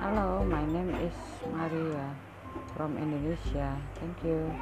Hello, my name is Maria from Indonesia. Thank you.